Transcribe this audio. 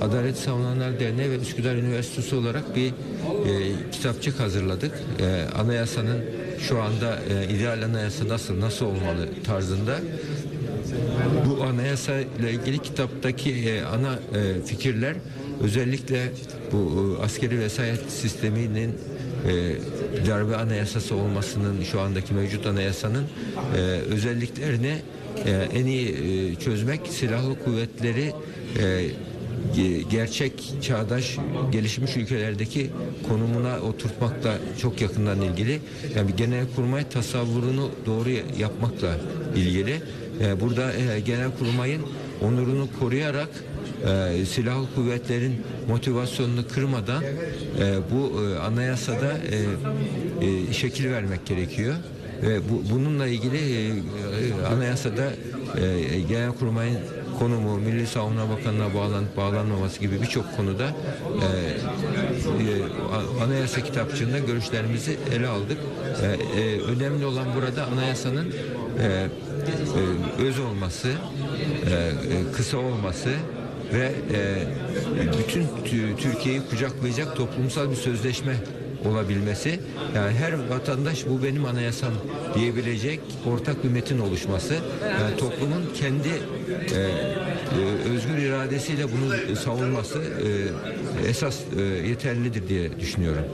Adalet Savunanlar Derneği ve Üsküdar Üniversitesi olarak bir e, kitapçık hazırladık. E, anayasanın şu anda e, ideal anayasa nasıl nasıl olmalı tarzında bu anayasa ile ilgili kitaptaki e, ana e, fikirler özellikle bu e, askeri vesayet sisteminin e, darbe anayasası olmasının şu andaki mevcut anayasanın e, özelliklerini e, en iyi e, çözmek silahlı kuvvetleri e, gerçek çağdaş gelişmiş ülkelerdeki konumuna oturtmakla çok yakından ilgili. Yani genel kurmay tasavvurunu doğru yapmakla ilgili. Ee, Burada e, genel kurmayın onurunu koruyarak e, silahlı kuvvetlerin motivasyonunu kırmadan e, bu e, anayasada e, e, şekil vermek gerekiyor. Ve bu, bununla ilgili e, e, anayasada e, genel kurmayın konumu, Milli Savunma Bakanı'na bağlanıp bağlanmaması gibi birçok konuda e, e, anayasa kitapçığında görüşlerimizi ele aldık. E, e, önemli olan burada anayasanın e, e, öz olması, e, e, kısa olması ve e, bütün tü- Türkiye'yi kucaklayacak toplumsal bir sözleşme olabilmesi yani her vatandaş bu benim anayasam diyebilecek ortak bir metin oluşması yani toplumun kendi e, e, özgür iradesiyle bunu savunması e, esas e, yeterlidir diye düşünüyorum.